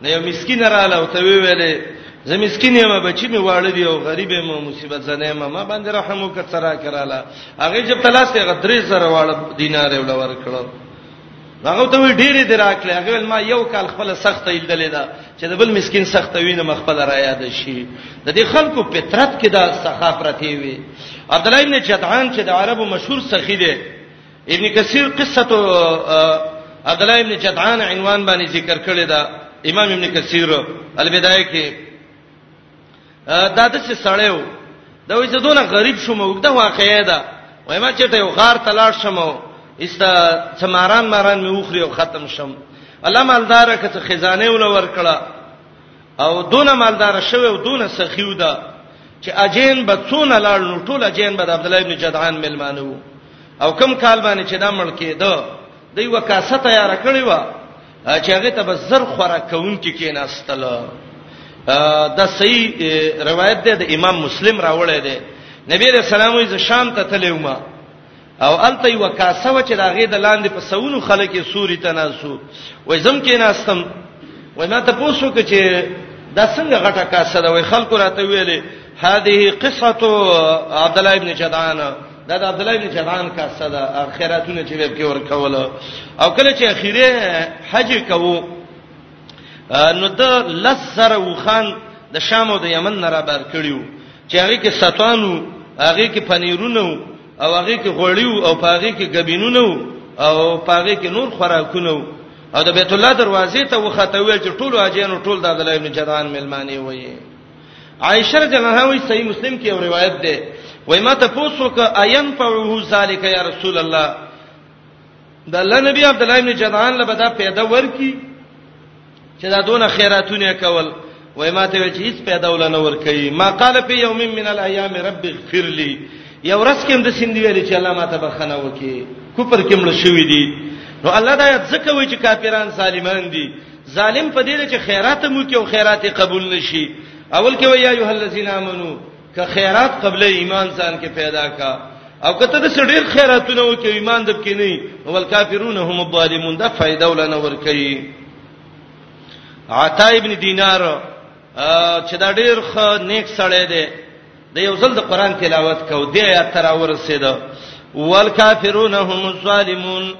نو یو مسکین رااله او ته ویلې زه مسکین یم بچی می واړه دی او غریب یم مصیبت زنه ما ما باندې رحم وکړه ترا کراله هغه چې تلاسته غدرې سره واړه دینار ولا ور کړو هغه ته وی ډیره دراکله هغه ما یو کال خپل سخت ایلدلې ده چې د بل مسكين سخت وینه مخبل را یاد شي د دې خلکو فطرت کې دا سخا پرتی وي عبد الله ابن جدعان چې د عربو مشهور سخی دی ابن کثیر قصه عبد الله ابن جدعان عنوان باندې ذکر کړی دا امام ابن کثیر البدایه کې دا د څه سړیو دا وې زدونه غریب شوم وګدا واقعې ده وای ما چې ته یو غار تلاړ شم است سماران ماران می وخري او ختم شم الله مالدار کته خزانه ول ورکړه او دونه مالدار شوه او دونه سخیو ده چې اجین به څونه لاړ نو ټول اجین به د عبد الله ابن جدعان ملمانه وو او کم کال باندې چې دا مړ کېده دوی وکاسه تیار کړی و چې هغه ته به زر خوراک کوونکي کېناستل دا صحیح روایت ده د امام مسلم راوړی دی نبی رسول الله یې شام ته تلوم او الته یو کاسه و چې داغه د لاندې په سونو خلک یې سوري تناسو وای زم کې ناستم وای ما ته پوښتنه وکړه چې دا څنګه غټه کاسه ده وای خلکو راته ویلې هذه قصه عبد الله ابن جدعان دا د عبد الله بن جدعان کا صدا اخراتونه چې وب کې ور کول او کله چې اخیره حج کوو نو د لسر وخان د شام او د یمن نه را بار کړیو چې هغه کې ستوانو هغه کې پنیرونو او هغه کې غوړیو او هغه کې غبینونو او هغه کې نور خوراکونو او د بیت الله دروازې ته وخته ویل چې ټول اجینو ټول د عبد الله بن جدعان ملمانی وایي عائشه رضی الله عنها وی صحیح مسلم کې یو روایت ده وای ما ته پوسو ک ایم فعه ذالک یا رسول الله د الله نبی عبد الله ابن جدعان له بدا پیدا ورکی چې دا دونه خیراتونه کول وای ما ته وی چې هیڅ پیدا ولنه ورکی ما قال فی یوم من الايام رب اغفر لي یو ورځ کې د سیند ویل چې الله ما ته بخنه وکي کوپر کې مړ شوې دي نو الله دا ځکه وی چې کافران سالمان دي ظالم په دې چې خیرات مو کې او خیرات قبول نشي اول کې ویا ایه الذین امنو که خیرات قبل ایمان ځان کې پیدا کا او کته د سړي خیراتونه او کې ایمان دب کې نه ول کافرون هم الظالمون دا فائدہ ولنه ور کوي عطا ابن دینار چې دا ډیر خ نیک سړی دی د یو ځل د قران تلاوت کو دی یا تر ورسېده والکافرون هم الظالمون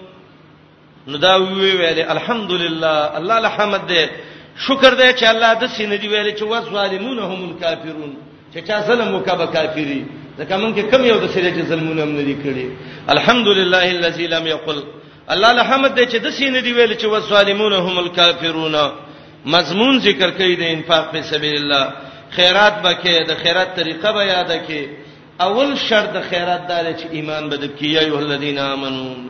نو دا وی ویل الحمدلله الله الحمد دې شکر دې چې الله د سینې دی ویل چې وظالمون هم الکافرون چې چا ظلم وکبه کافری ځکه مونږ کې کم یو د سره چې ظلمونه هم نه دي کړی الحمدلله الذی لم یقل الله الحمد دې چې د سینې دی ویل چې وظالمون هم الکافرون مضمون ذکر کوي د انفاق په سبیل الله خیرات بکې د خیرات طریقه به یاد کړي اول شرط د خیرات دا چې ایمان بده کیه ایه الذین آمنون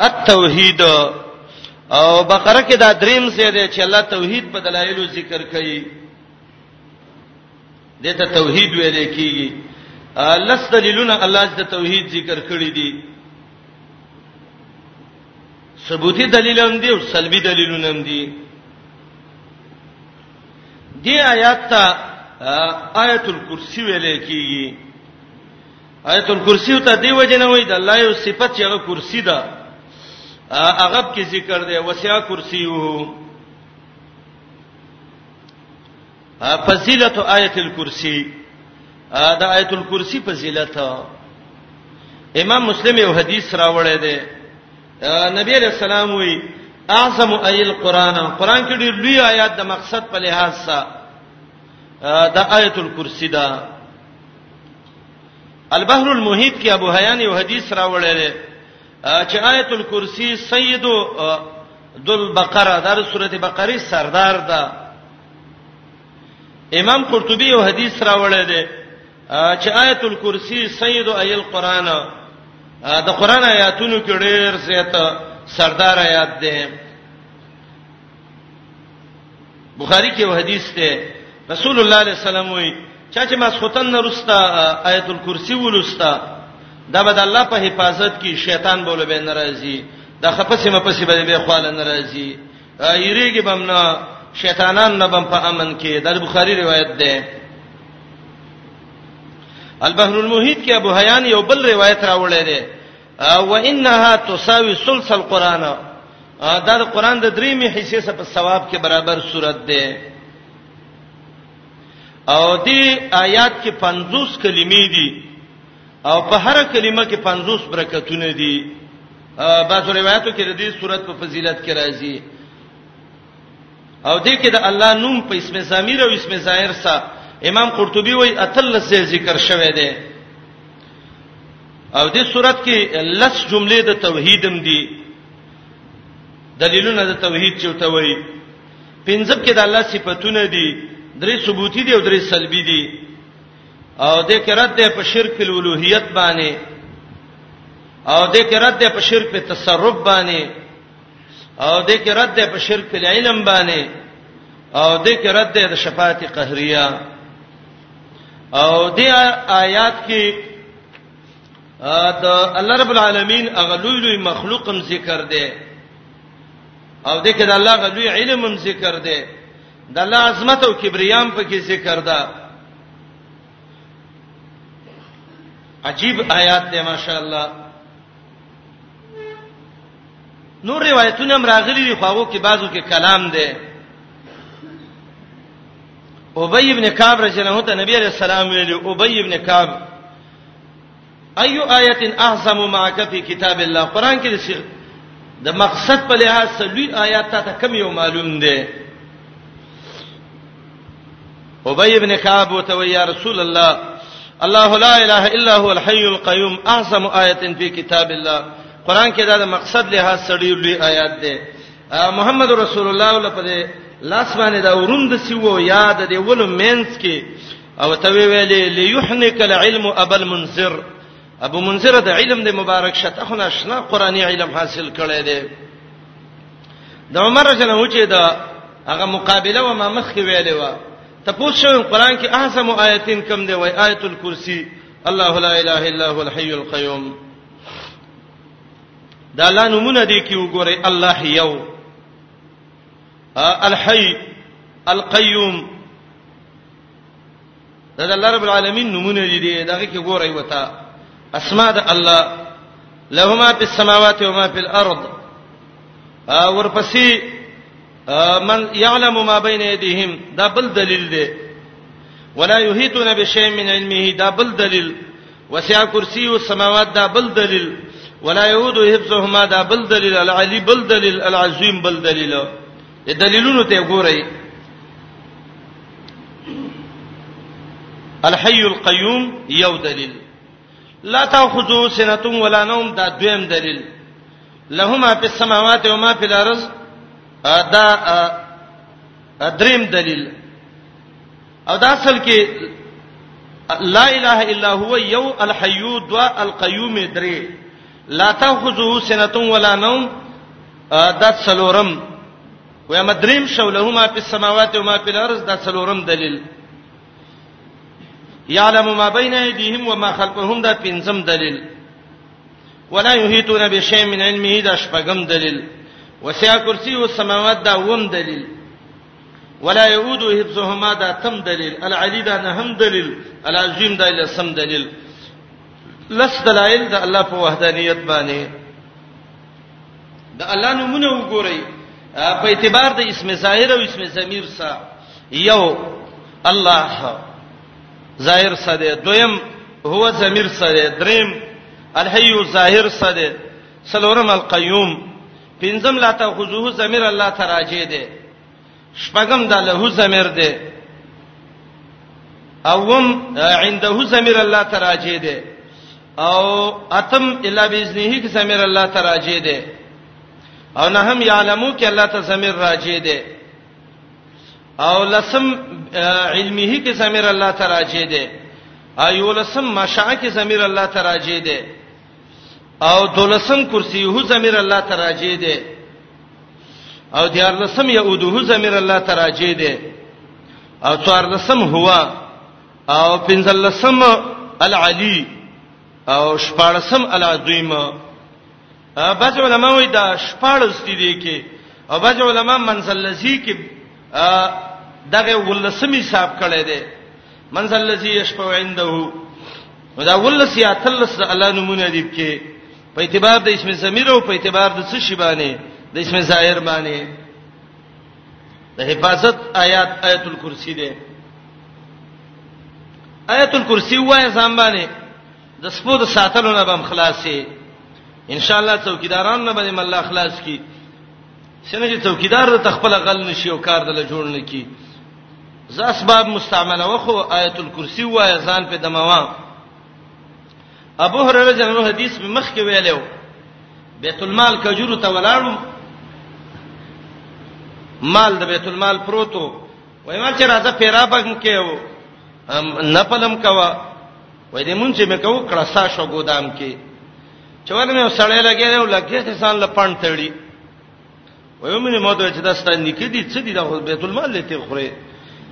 التوحید او بقره کې دا دریم څه دی چې الله توحید په دلایلو ذکر کوي دته توحید ویل کیږي لس دلیلونه الله د توحید ذکر کړی دي ثبوتی دلیل هم دي او سلبي دلیلونه هم دي دی آیات ته آیت الکرسی ویل کیږي آیت الکرسی ته دی وجنه وای د الله یو صفت چې هغه کرسی ده هغه کې ذکر دی وسیا کرسی وو فضیلت آیت الکرسی دا آیت الکرسی فضیلت امام مسلم یو حدیث راوړی دی نبی رسول الله وی اعظم ایل قران قران کې ډېر لوی آیات د مقصد په لحاظ سره دا آیت الکرسی ده البحر المحیط کې ابو حیان یو حدیث راوړی دی چې آیت الکرسی سید دل بقره در سورته بقره سردار ده امام قرطبی یو حدیث راوړی دی چې آیت الکرسی سید ایل قران د قران آیاتونو کې ډېر زیات سردار آیات ده بخاری کې یو حدیث ته رسول الله علیه السلام وی چا چې مسخوتن نرستا آیت الکرسی ولستا دا به د الله په حفاظت کې شیطان بوله به ناراضي د خپسې مپسې به به خواله ناراضي ایریږي بم نه شیطانان نه بم په امن کې د بخاری روایت ده البحر المحیط کې ابو حیان یو بل روایت راوړی دی او انها تساوي ثلث القران دا د قران د دریمه حصے سره په ثواب کې برابر صورت ده او دې آیات کې 50 کلمې دي او په هر کلمه کې 50 برکتونه دي بعضو روایتو کې د دې صورت په فضیلت کې راځي او دې کې د الله نوم په اسم ضمیر او اسم ظاهر سره امام قرطبي وایي اتل سه ذکر شوه دی او دې صورت کې لس جملې د توحیدم دي دلیلونه د توحید چې ته وایي پنځب کې د الله صفاتونه دي درې ثبوتی دي او درې سلبي دي او د کرت د په شرک په اولوہیت باندې او د کرت د په شرک په تصرف باندې او د کې رد ده په شرک په علم باندې او د کې رد ده د شفاعت قهریه او د آیات کې دا الله رب العالمین اغلوی لوی مخلوقم ذکر ده او د کې د الله غلوی علمم ذکر ده د الله عظمت او کبریام په کې ذکر ده عجیب آیات ده ماشاءالله نور روایتونه هم راغلي دي خو هغه کې بعضو کې کلام دی ابی ابن کعب رضی الله عنه نبی علیہ السلام ویل ابی ابن کعب ایو آیت اعظم معک فی کتاب الله قران کې د د مقصد په لحاظ سلوی آیات ته کم یو معلوم دی ابي ابن كعب وتو يا رسول الله الله لا اله الا هو الحي القيوم اعظم ايه في كتاب الله قران کې دا د مقصد له سړی لوی آیات ده محمد رسول الله لپاره لاس باندې دا وروند سیو یاد دی ول مینس کې او ته ویلې ليحنک العلم ابو المنذر ابو منذر د علم د مبارک شته خو ناشنا قرآنی علم حاصل کړی دی د عمر رضی الله چې دا هغه مقابله و ما مخ کې ویلې و ته پوښتنه قرآن کې اعظم آیتین کم دی وای آیت الکرسی الله لا اله الا هو الحي القيوم دا لا نمونه دی کې وګورئ الله یو الحي القيوم دا د الله رب العالمین نمونه دي دغه کې ګورای وتا اسماء د الله لهما فی السماوات و ما فی الارض ورپسې من یعلم ما بین ایدیهم دا بل دلیل دی ولا یحیتون بشیء من علمه دا بل دلیل وسع کرسی السماوات دا بل دلیل ولا یعود حفظهما دا بل دلیل العلی بل دلیل العظیم بل دلیل د دلیلونو ته ګورئ الحي القيوم یو دلیل لا تاخذو سنه ولا نوم دا دویم دلیل لهما فی السماوات و ما فی الارض دا دریم دلیل او دا اصل کې لا اله الا هو یو الحي دوا القيوم درې لا تاخذو سنتون ولا نوم دا څلورم و یا مدریم شو له ما په سماوات او ما په الارض دا څلورم دلیل یعلم ما بین ایدیهم و ما خلفهم دا پنځم دلیل ولا یحیتون بشیء من علمه دا شپږم دلیل وسع کرسی او سماوات دا وم دلیل ولا يعود حفظهما دا تم دلیل العلی دا نهم دلیل العظیم دا لسم دلیل لس دلایل د الله په وحدانیت باندې د الله نمونه وګورئ په اعتبار د اسم ظاهر او اسم ضمیر سره یو الله ظاهر سره دویم هو ضمیر سره دریم الحی ظاهر سره سلورم القیوم پنځم لا تاخذوه ضمیر الله تراجه ده شپږم د له زمير دی اوم عنده زمير الله تراجه دی او اتم الا باذنه کې زمير الله تراجه دی او نه هم يعلمو کې الله ته زمير راجه دی او لسم علمه کې زمير الله تراجه دی ایو لسم مشاع کې زمير الله تراجه دی او دولسم کرسی هو زمير الله تراجه دی او دیار لسم یعود هو زمير الله تراجه دی او څوار لسم هوا او پنځل لسم العلی او شپارسم العظیم بعض علما وایي دا شپارس دي دي کې او بعض علما منزل لذي کې دغه ولسمی صاحب کړي دي من ذا الذي يشفع عنده نو دا ولس یا تلس د الله نمونه دي کې په اعتبار د اسم ضمیر او په اعتبار د څه شی باندې د اسم ظاهر باندې د حفاظت آیات آیت الکرسی ده آیت الکرسی وای ځان باندې د سپو د ساتلو نه بم خلاصې ان شاء الله څوکیداران نه باندې الله خلاص کی څنګه چې څوکیدار د تخپل غل نشي او کار دل جوړ نه کی ز اسباب مستعمله وخو آیت الکرسی وای ځان په دموا ابو هرره جنو حدیث په مخ کې ویلو بیت المال کجورو ته ولاړم مال د بیت المال پروتو وای ما چې راځه پیرا بګم کې و نه پلم کوا وای دې مونږ چې مې کو کړه سا شو ګودام کې چوال مې سړې لګې او لګې ته سان لپان تړي ویمنه مو ته چې دا ستاسو نکې دي څه دي دا بیت المال لته خوري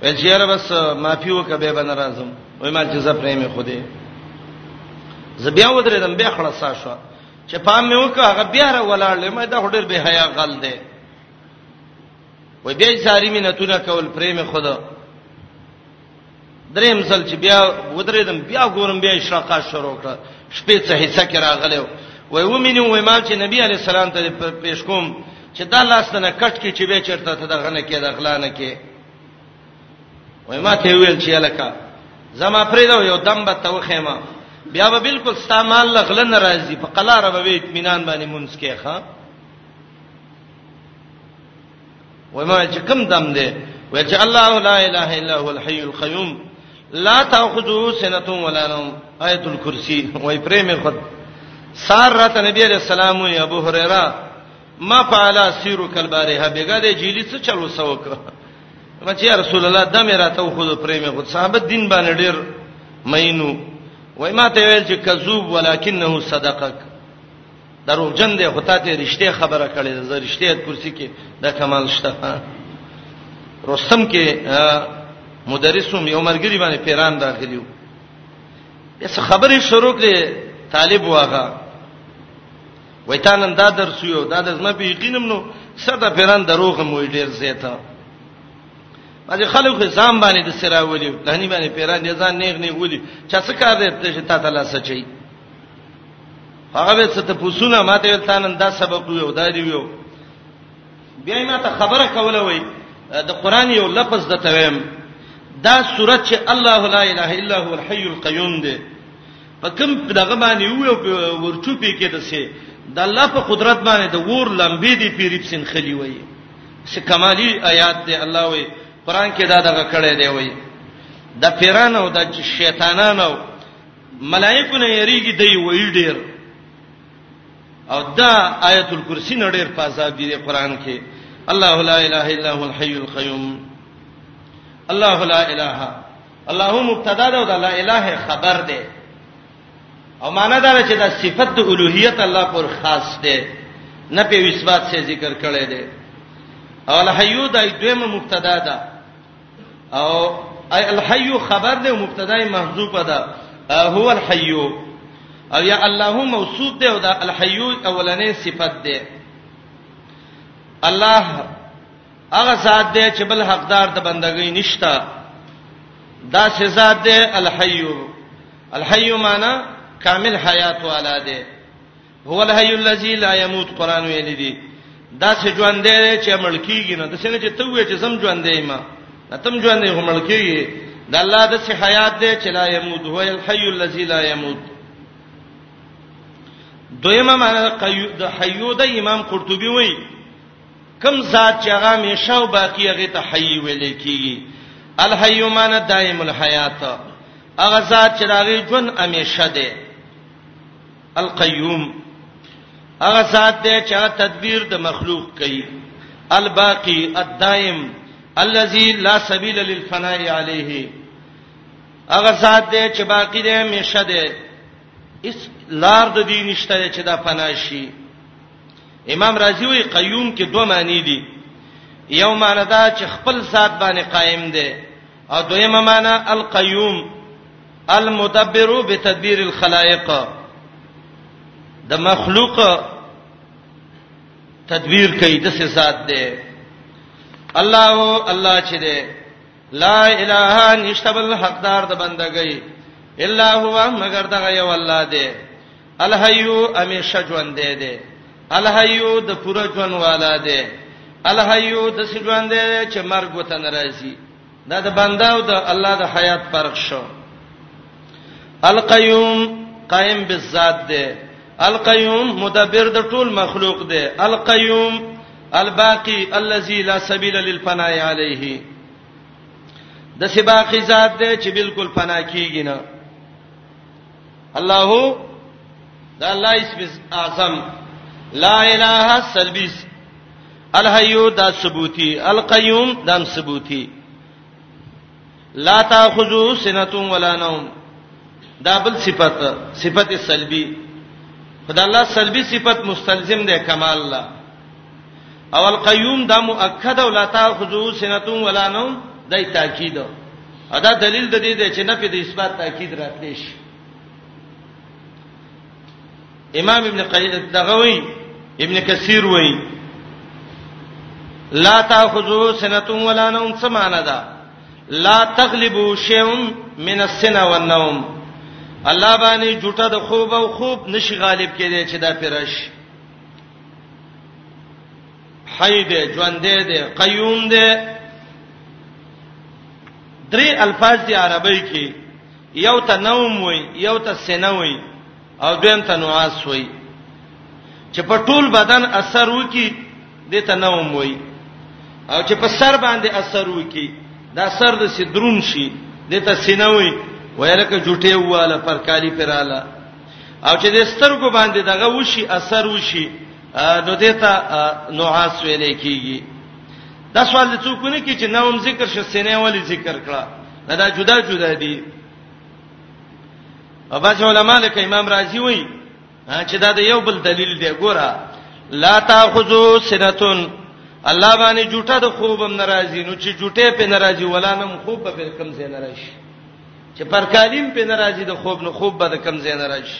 ویل چې یاره بس معافي وکه به بن راځم وای مال چې زه پرې مې خو دې زبیا ودرېدم بیا خلاص شو چې پام مې وکه هغه بیا را ولاړلې مې دا هډر به حیا غل دی و بیا ساری مینتونه کول پرې مې خدا دریم ځل چې بیا ودرېدم بیا ګورم بیا اشراقات شروع کړه شپې څه حصہ کې راغلو وای و مینه وای ما چې نبی علی السلام ته پیش کوم چې دا لاس نه کټ کې چې به چرته ته دغه نه کې د غلا نه کې وای ما ته ویل چې الکا زما پرېدو یو دم به توخه ما بیا به بالکل استعمال لغله ناراضي په قلاره به اطمینان باندې مونږ کې ښا وای ما چې کم دم دی وای چې الله لا اله الا هو الحي القيوم لا تاخذو سنه ولا نوم آیت الکرسی وای پرې مې خود سار رات نبی علیہ السلام او ابو هريره ما فعلا سیرو کلبارها بیګه د جیلی څه چلو سوک ما چې رسول الله د مې راته خود پرې مې خود صحابه دین باندې ډیر مینو وای ما ته ویل چې کذوب ولکنه صدقک دروغجن دی هوتا ته رښتیا خبره کړې ده رښتیا کرسی کې د کمال شته رستم کې مدرسوم یو مرګری باندې پیران داخلیو یس خبرې شروع کړې طالب واغه ویتانن دا درس یو دا د زما په یقینم نو ساده پیران دروغ مو ډیر زیاته باندې خلک ځان باندې د سره ولي لهنی باندې پیران دي ځان نیغ نیغ ولي چا څه کار دې ته چې تا ته لاس چي هغه به څه ته پوسونه ماته ویل تانن دا سبق ویو دا دی ویو بیا ما ته خبره کوله وای د قران یو لفظ د تویم دا سورته چې الله لا اله الا هو الحي القيوم دی په کوم دغه باندې یو ورچوپی کې د سه د الله په قدرت باندې د ور لمبې دی پیریب سن خلی وای چې کمالی آیات دی الله وای قران کې دا دغه کړه دی وای د پیرانو د شیطانانو ملائکه نه یریږي دی وی ډیر او دا آیت الکرسی نه ډیر پاسه دی قرآن کې الله لا اله الا هو الحي القيوم الله لا اله الله مبتدا ده او لا اله خبر ده او معنا دا چې دا صفت د الوهیت الله پر خاص ده نه په اثبات سے ذکر کړي ده او الحیو د دویمه مبتدا ده او الحي خبر دی مبتدا محذوفه ده هو الحي او یا الله موصوف دی او دا الحي اولنې صفت ده الله هغه ذات دی چې بل حقدار د بندګۍ نشتا دا چې ذات دی الحي الحي معنی کامل حیات والا دی هو الحي الذي لا يموت قران ویل دي دا چې ژوند دی چې مړ کیږي نه د سینې چې ته وې چې زم ژوند دی ما تم ژوند دی هم مړ کیږي د الله د سي حیات دی چې لا يموت هو الحي الذي لا يموت دویمه معنی د حیو د امام قرطبي وایي کم ذات چې هغه همیشه او باقی هغه ته حی ویل کیږي الحی معنی دائم الحیات هغه ذات چې راغی ژوند همیشه دی القیوم هغه ذات دی چې هغه تدبیر د مخلوق کوي الباقی الدائم الذي لا سبيل للفناء عليه هغه ذات دی چې باقی دی همیشه دی اس لار د دین نشته چې دا فنا شي امام رازی وی قیوم کې دوه معنی دي یو معنی دا چې خپل ذات باندې قائم دی او دویمه معنا القیوم المدبر بتدبیر الخلائق د مخلوق تدبیر کوي د څه ذات دی الله الله چې دی لا اله نشته بل حقدار د بندګۍ الا هو مگر دغه یو الله دی الحیو همیشه ژوند دی دی الحیو د پوره ژوند والا دی الحیو د سجوان دی چې مرګ وته ناراضي دا د بنده او د الله د حیات فرق شو القیوم قائم بالذات دی القیوم مدبر د ټول مخلوق دی القیوم الباقی الذی لا سبیل للفناء علیه د سباقی ذات دی چې بالکل فنا کیږي نه الله دا الله اسم اعظم لا اله سلبیس الحیو دا ثبوتی القیوم دا ثبوتی لا تاخذو سنه ولا نوم دا بل صفت صفت سلبی خدای الله سلبی صفت مستلزم ده کمال الله او القیوم دا مؤکد او لا تاخذو سنتون ولا نوم دای تاکید ادا دلیل د دې چې نه په دې اثبات تاکید راتلی شي امام ابن قیم دغوی ابن کثیر وای لا تاخذو سنتون ولا نوم څه معنی ده لا تغلبو شیء من السنه والنوم الله باندې جټه د خوب او خوب نشي غالب کېدی چې دا پرش حی دی ژوند دی قیوم دی درې الفاظ دی عربی کې یو ته نوم وای یو ته سینه وای او دویم ته نواس وای چې په ټول بدن اثر وکي د ته نوم وای او چې په سر باندې اثر وکي دا سر د سدرون شي د ته سینه وای ویلکه جټه واله پر کالی پراله او چې د سترګو باندې دغه وشي اثر وشي نو دته نعاس ویل کیږي دا سوال څوک نه کی چې نوم ذکر شې سینې ولی ذکر کړه دا, دا جدا جدا دي او باج علماء لکه امام رازی وایي چې دا د یو بل دلیل دی ګوره لا تاخذو سنتون الله باندې جوټه د خوبم ناراضي نو چې جوټه په ناراضي ولا نم خوب به کم زین راشي چې پر کالیم په ناراضي د خوب نو خوب به د کم زین راځي